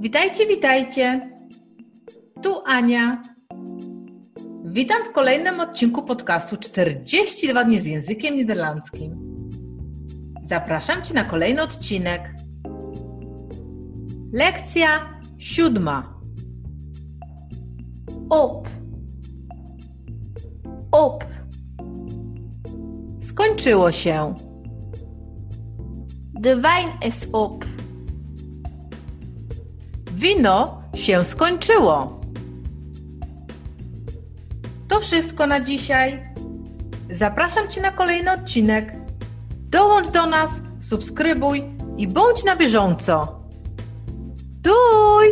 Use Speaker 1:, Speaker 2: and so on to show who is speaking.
Speaker 1: Witajcie, witajcie. Tu Ania. Witam w kolejnym odcinku podcastu 42 dni z językiem niderlandzkim. Zapraszam Cię na kolejny odcinek. Lekcja siódma.
Speaker 2: Op. Op.
Speaker 1: Skończyło się.
Speaker 2: De wijn is op.
Speaker 1: Wino się skończyło. To wszystko na dzisiaj. Zapraszam Cię na kolejny odcinek. Dołącz do nas, subskrybuj i bądź na bieżąco. Tuj!